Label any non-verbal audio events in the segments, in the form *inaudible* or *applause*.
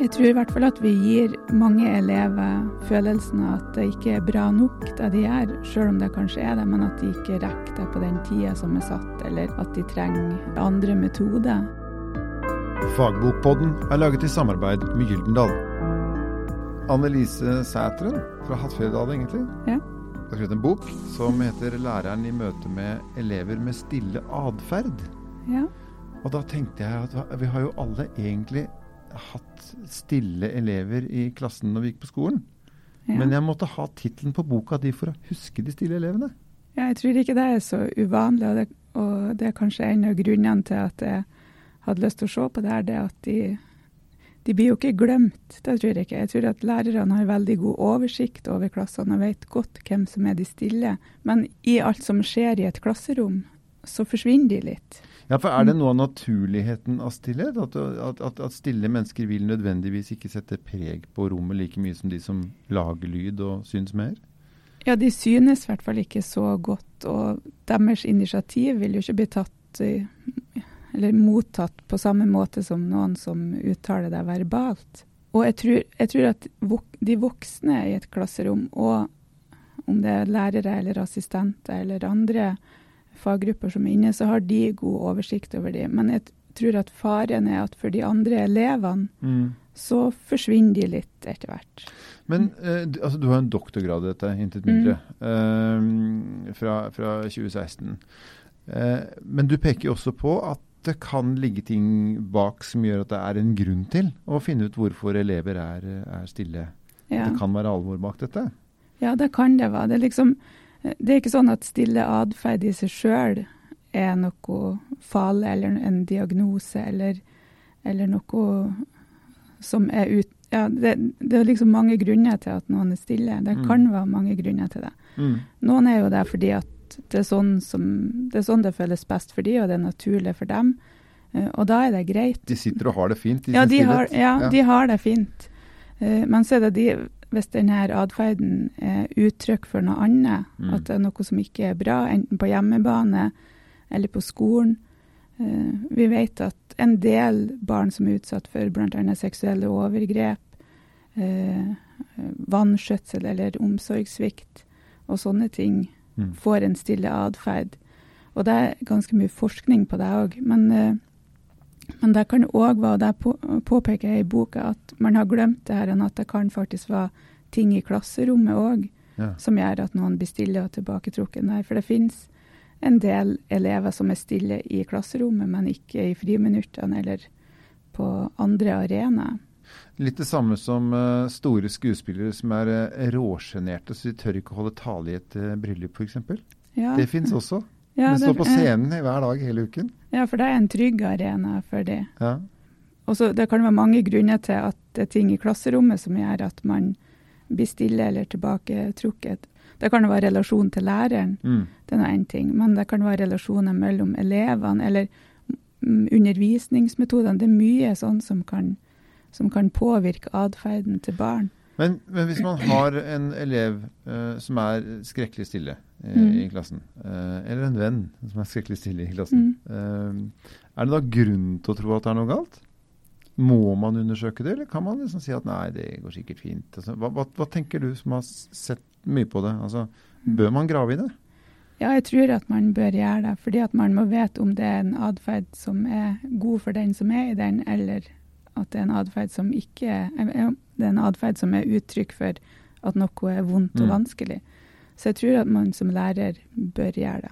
Jeg tror i hvert fall at vi gir mange elever følelsen av at det ikke er bra nok det de gjør, selv om det kanskje er det, men at de ikke rekker det på den tida som er satt, eller at de trenger andre metoder. Fagbokpodden er laget i samarbeid med Gyldendal. Annelise Sætren fra Hattfjelldal, egentlig. Ja. har skrevet en bok som heter 'Læreren i møte med elever med stille atferd'. Ja. Og da tenkte jeg at vi har jo alle egentlig hatt stille elever i klassen når vi gikk på skolen. Ja. Men jeg måtte ha tittelen på boka di for å huske de stille elevene. ja, jeg tror ikke det er så uvanlig, og det, og det er kanskje en av grunnene til at jeg hadde lyst til å se på det her, det at de, de blir jo ikke glemt. Det tror jeg ikke. Jeg tror at lærerne har veldig god oversikt over klassene og vet godt hvem som er de stille. Men i alt som skjer i et klasserom, så forsvinner de litt. Ja, for Er det noe av naturligheten av stillhet? At, at, at, stille mennesker vil nødvendigvis ikke sette preg på rommet like mye som de som lager lyd og syns mer? Ja, de synes i hvert fall ikke så godt, og deres initiativ vil jo ikke bli tatt eller mottatt på samme måte som noen som uttaler det verbalt. Og jeg tror, jeg tror at de voksne i et klasserom, og om det er lærere eller assistenter eller andre faggrupper som er inne, så har de god oversikt over de. Men jeg tror at faren er at for de andre elevene så forsvinner de litt etter hvert. Men eh, du- altså, du har en doktorgrad i dette, intet mindre, eh, fra, fra 2016. Eh, men du peker også på at det kan ligge ting bak som gjør at det er en grunn til å finne ut hvorfor elever er, er stille. Ja. Det kan være alvor bak dette. Ja, det kan det være. Det er, liksom, det er ikke sånn at stille atferd i seg sjøl er noe farlig eller en diagnose eller, eller noe som er ut... Ja, det, det er liksom mange grunner til at noen er stille. Det Mm. kan være mange grunner til det. Noen er jo der fordi at det er sånn, som, det, er sånn det føles best for dem, og det er naturlig for dem. Eh, Og da er det greit. De sitter og har det fint i Ja, de har, stillhet. ja, de har det fint. Eh, men så er det de, hvis denne atferden er uttrykk for noe annet, Mm. at det er noe som ikke er bra, enten på hjemmebane eller på skolen. Eh, vi vet at en del barn som er utsatt for bl.a. seksuelle overgrep, eh, vanskjøtsel eller omsorgssvikt og sånne ting, Mm. får en stille atferd. Og det er ganske mye forskning på det òg. Men, eh, men det kan òg være, det på, påpeker jeg i boka, at man har glemt det her, enn at det kan faktisk være ting i klasserommet òg Ja. som gjør at noen blir stille og tilbaketrukken der. For det finnes en del elever som er stille i klasserommet, men ikke i friminuttene eller på andre arenaer. Litt det samme som eh, store skuespillere som er uh, råsjenerte, så de tør ikke holde tale i et uh, bryllup f.eks. Ja, Det fins også. Ja, de står på scenen hver dag hele uken. Ja, for det er en trygg arena for det. Ja. Og så Det kan være mange grunner til at det er ting i klasserommet som gjør at man blir stille eller tilbaketrukket. Det kan være relasjon til læreren, Mm. det er nå én ting. Men det kan være relasjoner mellom elevene eller undervisningsmetodene. Det er mye sånn som kan, som kan påvirke atferden til barn. Men, men hvis man har en elev uh, som er skrekkelig stille eh, Mm. i klassen, uh, eller en venn som er skrekkelig stille i klassen, eh, er det da grunn til å tro at det er noe galt? Må man undersøke det, eller kan man liksom si at nei, det går sikkert fint? Altså, hva, hva, hva tenker du som har sett mye på det? Altså, bør man grave i det? Ja, jeg tror at man bør gjøre det, fordi at man må vite om det er en atferd som er god for den som er i den, eller at det er en atferd som ikke er det er en atferd som er uttrykk for at noe er vondt og Mm. vanskelig. Så jeg tror at man som lærer bør gjøre det.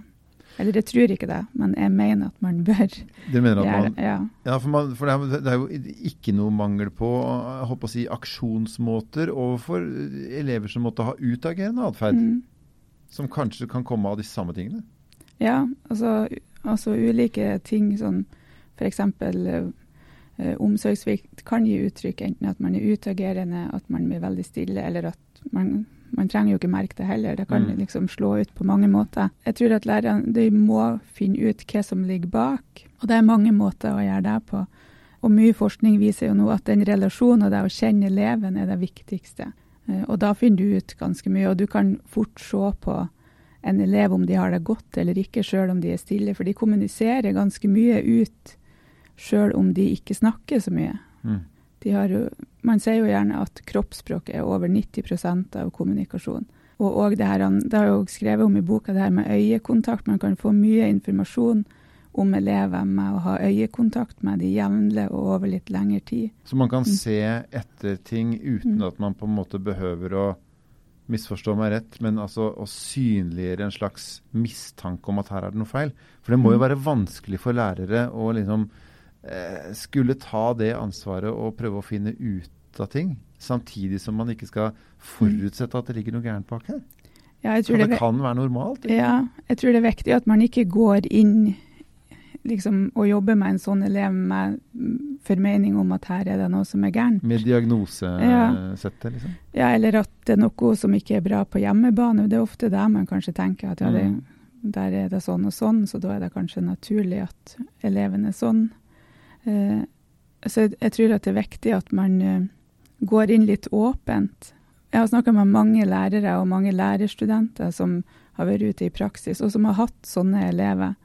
Eller jeg tror ikke det, men jeg mener at man bør gjøre man det. Ja. Ja, for, man, for det, er jo ikke noe mangel på jeg håper å si, aksjonsmåter overfor elever som måtte ha utagerende atferd, Mm. som kanskje kan komme av de samme tingene. Ja, altså, altså ulike ting sånn f.eks. Uh, omsorgssvikt kan gi uttrykk enten at man er utagerende, at man blir veldig stille, eller at man, man trenger jo ikke merke det heller. Det kan Mm. liksom slå ut på mange måter. Jeg tror at lærerne de må finne ut hva som ligger bak, og det er mange måter å gjøre det på. Og mye forskning viser jo nå at den relasjonen og det å kjenne eleven er det viktigste. Eh, Og da finner du ut ganske mye, og du kan fort se på en elev om de har det godt eller ikke, sjøl om de er stille. For de kommuniserer ganske mye ut, sjøl om de ikke snakker så mye. Mm. De har jo man sier jo gjerne at kroppsspråk er over 90% av kommunikasjon. Og, og det, her, det har jeg jo skrevet om i boka, det her med øyekontakt. Man kan få mye informasjon om elever med å ha øyekontakt med de jevnlig og over litt lengre tid. Så man kan mm. se etter ting uten mm. at man på en måte behøver å misforstå meg rett, men altså å synliggjøre en slags mistanke om at her er det noe feil. For det må jo mm. være vanskelig for lærere å liksom skulle ta det ansvaret og prøve å finne ut av ting, samtidig som man ikke skal forutsette at det ligger noe gærent bak her. Ja, det, det kan være normalt? Ikke? Ja, jeg tror det er viktig at man ikke går inn liksom, og jobber med en sånn elev med formening om at her er det noe som er gærent. Med diagnosesettet, ja. liksom? Ja, eller at det er noe som ikke er bra på hjemmebane. Det er ofte der man kanskje tenker at ja, det, mm. der er det sånn og sånn, så da er det kanskje naturlig at eleven er sånn. Eh, så jeg, tror at det er viktig at man uh, går inn litt åpent. Jeg har snakka med mange lærere og mange lærerstudenter som har vært ute i praksis, og som har hatt sånne elever.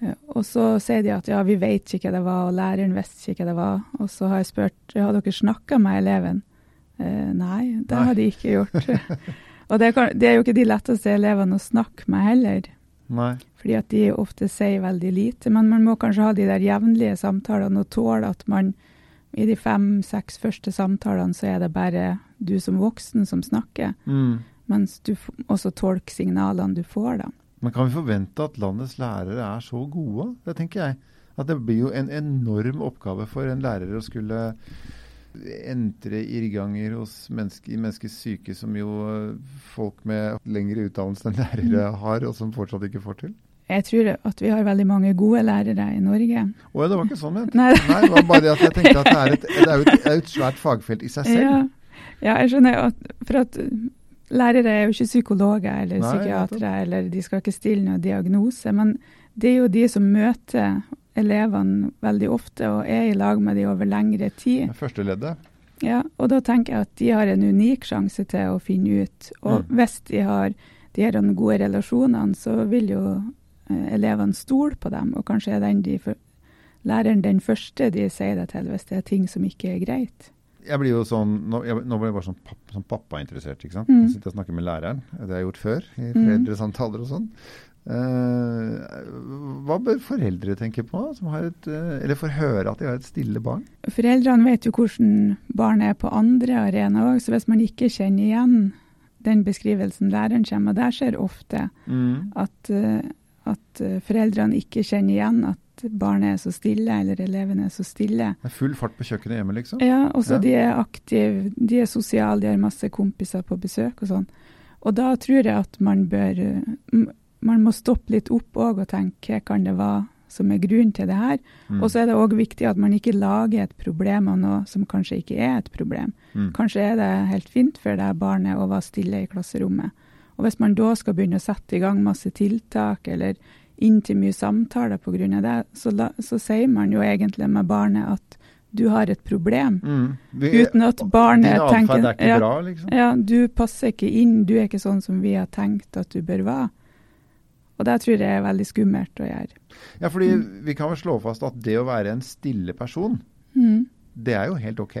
Eh, og så sier de at ja, vi vet ikke hva det var, og læreren visste ikke hva det var. Og så har jeg spurt har dere snakka med eleven. Eh, nei, det nei. har de ikke gjort. *laughs* og det, kan, det, er jo ikke de letteste elevene å snakke med heller. Nei. Fordi at de ofte sier veldig lite. Men man må kanskje ha de der jevnlige samtalene og tåle at man i de fem-seks første samtalene så er det bare du som voksen som snakker. Mm. Mens du også tolker signalene du får, da. Men kan vi forvente at landets lærere er så gode? Det tenker jeg. At det blir jo en enorm oppgave for en lærer å skulle entre irrganger hos mennesker, menneskets syke, som jo folk med lengre utdannelse enn lærere mm. har, og som fortsatt ikke får til. Jeg tror at vi har veldig mange gode lærere i Norge. Å ja, det var ikke sånn ment. Nei. Nei, det var bare at jeg tenkte at det er et, det er et, et svært fagfelt i seg selv. Ja, ja jeg skjønner at, for at Lærere er jo ikke psykologer eller Nei, psykiatere, eller de skal ikke stille noen diagnose. Men det er jo de som møter elevene veldig ofte og er i lag med dem over lengre tid. Det første leddet. Ja, og da tenker jeg at de har en unik sjanse til å finne ut. Og mm. hvis de har de her gode relasjonene, så vil jo eh, elevene stole på dem. Og kanskje er den de for, læreren den første de sier det til hvis det er ting som ikke er greit jeg blir jo sånn, Nå, jeg, nå ble jeg bare sånn, papp, sånn pappainteressert. ikke sant? Mm. Jeg sitter og snakker med læreren. Det har jeg gjort før i mm. foreldresamtaler og sånn. Uh, hva bør foreldre tenke på, som har et, uh, eller får høre at de har et stille barn? Foreldrene vet jo hvordan barnet er på andre arenaer òg, så hvis man ikke kjenner igjen den beskrivelsen læreren kommer med, der skjer ofte mm. at, uh, at foreldrene ikke kjenner igjen at barnet er så stille, eller elevene er så stille. Det er full fart på kjøkkenet hjemme, liksom? Ja, og så ja. de er aktive, de er sosiale, de har masse kompiser på besøk og sånn. Og da tror jeg at man bør Man må stoppe litt opp og tenke hva kan det være som er grunnen til det her. Mm. Og så er det òg viktig at man ikke lager et problem av noe som kanskje ikke er et problem. Mm. Kanskje er det helt fint for det barnet å være stille i klasserommet. Og hvis man da skal begynne å sette i gang masse tiltak, eller inn til mye samtaler pga. det, så, la, så sier man jo egentlig med barnet at du har et problem. Mm. Vi, uten at barnet tenker er ikke ja, bra, liksom. ja, du passer ikke inn, du er ikke sånn som vi har tenkt at du bør være. Og det tror jeg er veldig skummelt å gjøre. Ja, fordi mm. vi kan vel slå fast at det å være en stille person, mm. det er jo helt OK?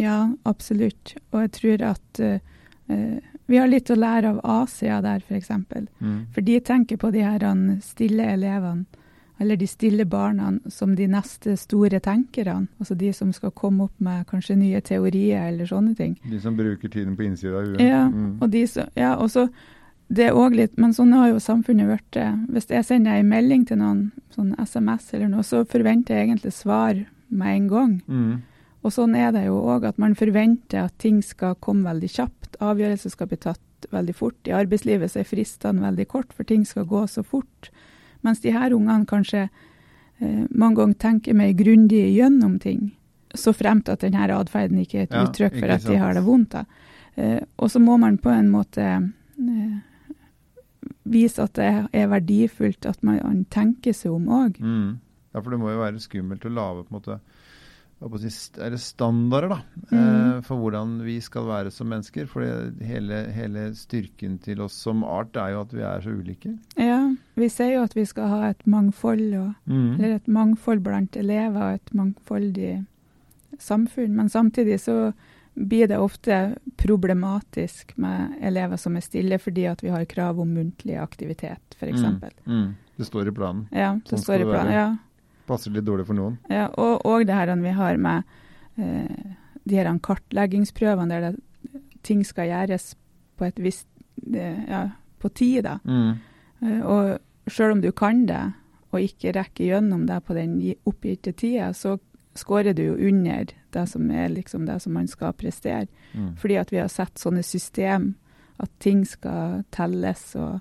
Ja, absolutt. Og jeg tror at uh, vi har litt å lære av Asia der, f.eks. For, mm. for de tenker på de her stille elevene, eller de stille barna, som de neste store tenkerne. Altså de som skal komme opp med kanskje nye teorier eller sånne ting. De som bruker tiden på innsida av huet. Ja, mm. og de som, ja, og så det er også litt, Men sånn har jo samfunnet blitt. Hvis jeg sender en melding til noen, sånn SMS eller noe, så forventer jeg egentlig svar med en gang. Mm. Og sånn er det jo òg, at man forventer at ting skal komme veldig kjapt. Avgjørelser skal bli tatt veldig fort. I arbeidslivet så er fristene veldig kort, for ting skal gå så fort. Mens de her ungene kanskje eh, mange ganger tenker mer grundig gjennom ting. Så fremt at denne atferden ikke er et ja, uttrykk for at de har det vondt. Eh, og så må man på en måte eh, vise at det er verdifullt at man tenker seg om òg. Mm. Ja, for det må jo være skummelt å lage på en måte er det standarder da, mm. eh, for hvordan vi skal være som mennesker. For hele, hele, styrken til oss som art er jo at vi er så ulike. Ja, vi sier jo at vi skal ha et mangfold, og, mm. eller et mangfold blant elever og et mangfoldig samfunn. Men samtidig så blir det ofte problematisk med elever som er stille fordi at vi har krav om muntlig aktivitet, f.eks. Mm, mm. Det står i planen. Ja, det sånn står i planen, ja. Passer litt dårlig for noen. Ja, og, og det her vi har med eh, de her kartleggingsprøvene der det, ting skal gjøres på et visst eh, ja, på tid. da. Mm. Eh, og selv om du kan det, og ikke rekker gjennom det på den oppgitte tida, så skårer du jo under det som er liksom det som man skal prestere. Mm. Fordi at vi har sett sånne system, at ting skal telles og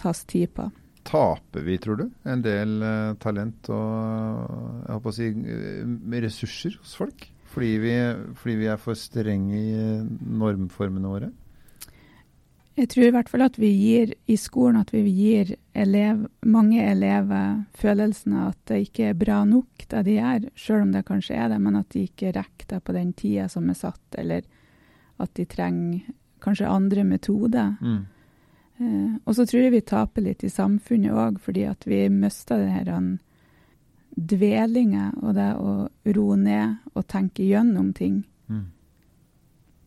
tas tid på. Taper vi, tror du, en del uh, talent og jeg håper å si, uh, ressurser hos folk? Fordi vi, fordi vi er for strenge i normformene våre? Jeg tror i hvert fall at vi gir i skolen at vi gir elev, mange elever følelsen av at det ikke er bra nok det de gjør, selv om det kanskje er det, men at de ikke rekker det på den tida som er satt, eller at de trenger kanskje andre metoder. Mm. Eh, og så tror jeg vi taper litt i samfunnet òg, fordi at vi mister den dvelinga og det å roe ned og tenke gjennom ting. Mm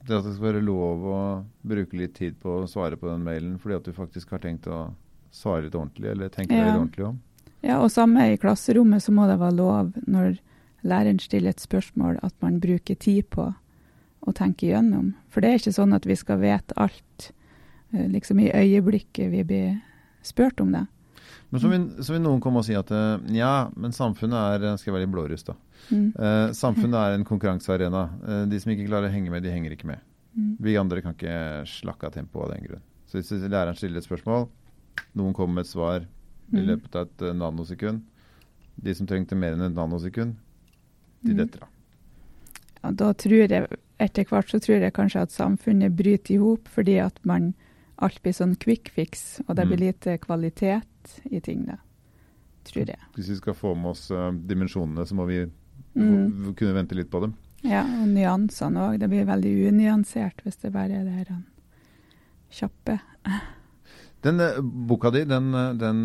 det at det skal være lov å bruke litt tid på å svare på den mailen fordi at du faktisk har tenkt å svare litt ordentlig, eller tenke ja. litt ordentlig om. Ja, og samme i klasserommet så må det være lov når læreren stiller et spørsmål, at man bruker tid på å tenke gjennom. For det er ikke sånn at vi skal vite alt eh, liksom i øyeblikket vi blir spurt om det. Men så vil, så vil noen komme og si at eh, ja, men samfunnet er Skal være litt blåruss, da. Mm. Eh, samfunnet er en konkurransearena. Eh, de som ikke klarer å henge med, de henger ikke med. Mm. Vi andre kan ikke slakke av tempoet av den grunn. Så hvis læreren stiller et spørsmål, noen kommer med et svar i mm. løpet av et uh, nanosekund De som trengte mer enn et nanosekund, de mm. detter av. Ja, da tror jeg etter hvert så tror jeg kanskje at samfunnet bryter i hop fordi at man alt blir sånn quick fix, og det blir mm. lite kvalitet i ting. da, tror jeg. Hvis vi skal få med oss uh, dimensjonene, så må vi mm. kunne vente litt på dem. Ja, og nyansene òg. Det blir veldig unyansert hvis det bare er det her kjappe. Den uh, boka di, den, eh, den,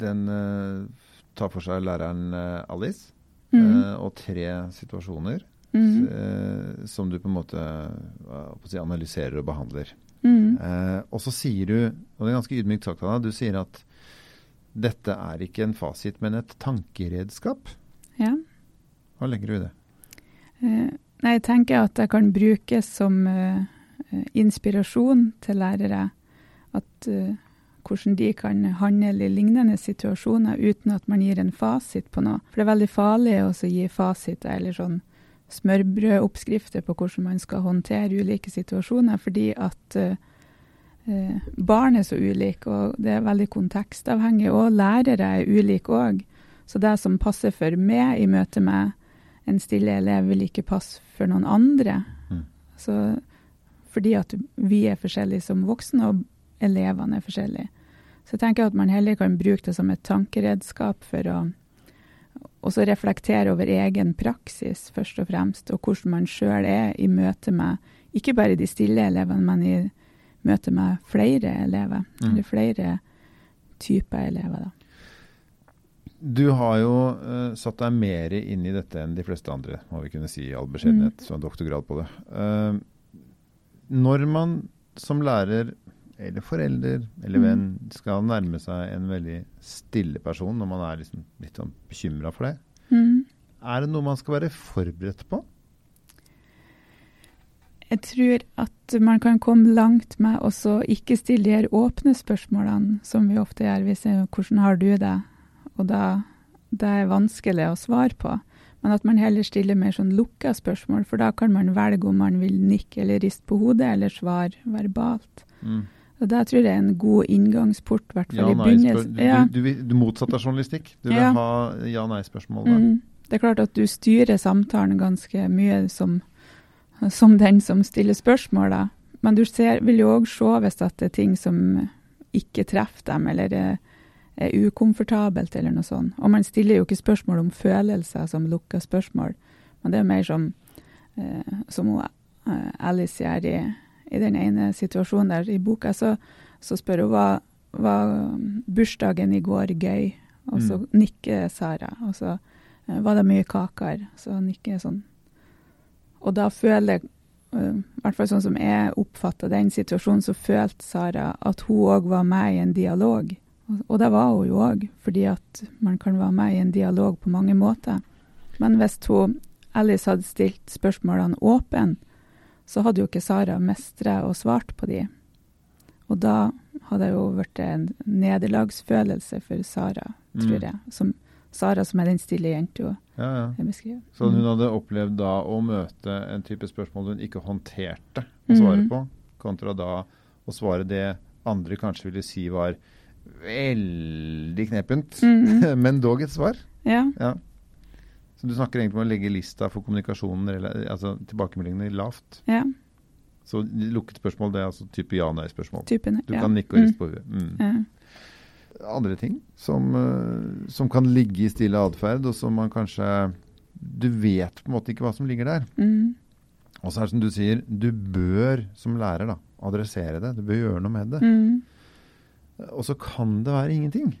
den uh, tar for seg læreren Alice mm. og tre situasjoner mm. som du på en måte si, analyserer og behandler. Mm. og så sier du, og det er ganske ydmykt sagt av deg, du sier at dette er ikke en fasit, men et tankeredskap. Ja. Hva legger du i det? Eh, jeg tenker at det kan brukes som uh, inspirasjon til lærere. At uh, hvordan de kan handle i lignende situasjoner uten at man gir en fasit på noe. For det er veldig farlig å gi fasiter eller sånn smørbrødoppskrifter på hvordan man skal håndtere ulike situasjoner, fordi at barn er så ulike, og det er veldig kontekstavhengig. Og lærere er ulike òg. Så det som passer for meg i møte med en stille elev, vil ikke passe for noen andre. Mm. Så, fordi at vi er forskjellige som voksne, og elevene er forskjellige. Så jeg tenker at man heller kan bruke det som et tankeredskap for å også reflektere over egen praksis, først og fremst, og hvordan man sjøl er i møte med ikke bare de stille elevene, men i møte med flere elever, mm. eller flere typer elever. da. Du har jo uh, satt deg mer inn i dette enn de fleste andre, må vi kunne si i all beskjedenhet, mm. som doktorgrad på det. Uh, når man som lærer eller forelder eller venn mm. skal nærme seg en veldig stille person når man er liksom litt sånn bekymra for det, mm. er det noe man skal være forberedt på? Jeg tror at man kan komme langt med å ikke stille de her åpne spørsmålene, som vi ofte gjør. Vi sier 'hvordan har du det'? og da det er vanskelig å svare på. Men at man heller stiller mer sånn lukka spørsmål, for da kan man velge om man vil nikke eller riste på hodet, eller svare verbalt. Mm. Og Det tror jeg er en god inngangsport, i hvert fall ja, i begynnelsen. Ja. Du, du, du motsatt av journalistikk. Du vil ja. ha ja-nei-spørsmål. Mm. Det er klart at du styrer samtalen ganske mye som, som den som stiller spørsmål, da. Men du ser, vil jo òg se hvis det er ting som ikke treffer dem, eller er er ukomfortabelt, eller noe sånt. Og man stiller jo ikke spørsmål om følelser som lukka spørsmål, men det er mer som, eh, som eh, Alice gjør i, i, den ene situasjonen der i boka. Så, så spør hun hva var bursdagen i går gøy, og så mm. nikker Sara. Og så eh, var det mye kaker, så nikker jeg sånn Og da føler jeg, eh, i hvert fall sånn som jeg oppfatta den situasjonen, så følte Sara at hun òg var med i en dialog. Og, og det var hun jo òg, fordi at man kan være med i en dialog på mange måter. Men hvis hun, Alice hadde stilt spørsmålene åpent, så hadde jo ikke Sara mestra og svart på de. Og da hadde det jo vært en nederlagsfølelse for Sara, tror Mm. jeg. Som, Sara som er den stille jenta Ja, ja. jeg. Så hun Mm. hadde opplevd da å møte en type spørsmål hun ikke håndterte å svare mm. på, kontra da å svare det andre kanskje ville si var veldig knepent, mm. *laughs* men dog et svar. Ja. Ja. Så du snakker egentlig om å legge lista for kommunikasjonen, altså tilbakemeldingene, lavt. ja. Så lukket spørsmål, det er altså type ja-nei-spørsmål. Typen. Du ja. kan nikke og riste på huet. Mm. Ja. Andre ting som, eh, som kan ligge i stille atferd, og som man kanskje Du vet på en måte ikke hva som ligger der. Mm. Og så er det som du sier, du bør som lærer da, adressere det. Du bør gjøre noe med det. Mm. Og så kan det være ingenting.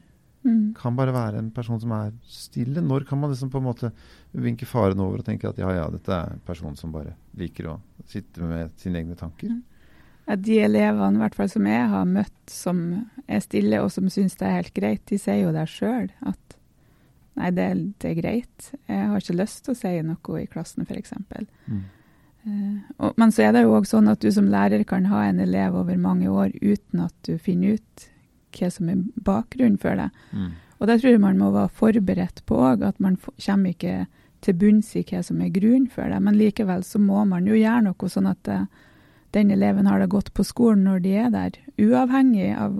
Mm. Kan bare være en person som er stille. Når kan man liksom på en måte vinke faren over og tenke at ja, ja, dette er en person som bare liker å sitte med sine egne tanker? At de elevene i hvert fall som jeg har møtt som er stille og som syns det er helt greit, de sier jo det sjøl. At nei, det, det er greit. Jeg har ikke lyst til å si noe i klassen, f.eks. Mm. Eh, og- men så er det jo òg sånn at du som lærer kan ha en elev over mange år uten at du finner ut hva som er bakgrunnen for det. Mm. Og det tror jeg man må være forberedt på òg, at man kommer ikke til bunns i hva som er grunnen for det. Men likevel så må man jo gjøre noe sånn at eh, den eleven har det godt på skolen når de er der, uavhengig av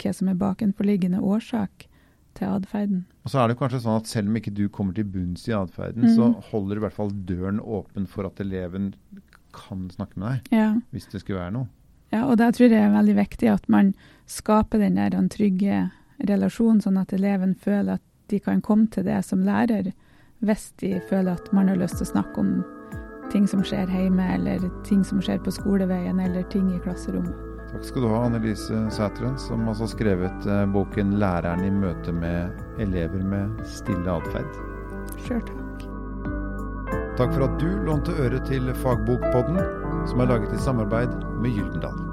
hva som er bakenforliggende årsak til atferden. Og så er det kanskje sånn at selv om ikke du kommer til bunns i atferden, Mm. så holder du i hvert fall døren åpen for at eleven kan snakke med deg, Ja. hvis det skulle være noe. Ja, og da tror jeg det er veldig viktig at man skaper den der den trygge relasjonen, sånn at eleven føler at de kan komme til det som lærer, hvis de føler at man har lyst til å snakke om ting som skjer hjemme, eller ting som skjer på skoleveien, eller ting i klasserommet. Takk skal du ha, Annelise Sæteren, som altså har skrevet eh, boken 'Læreren i møte med elever med stille atferd'. Sjøl takk. Takk for at du lånte øre til Fagbokpodden, som er laget i samarbeid med Gyldendal.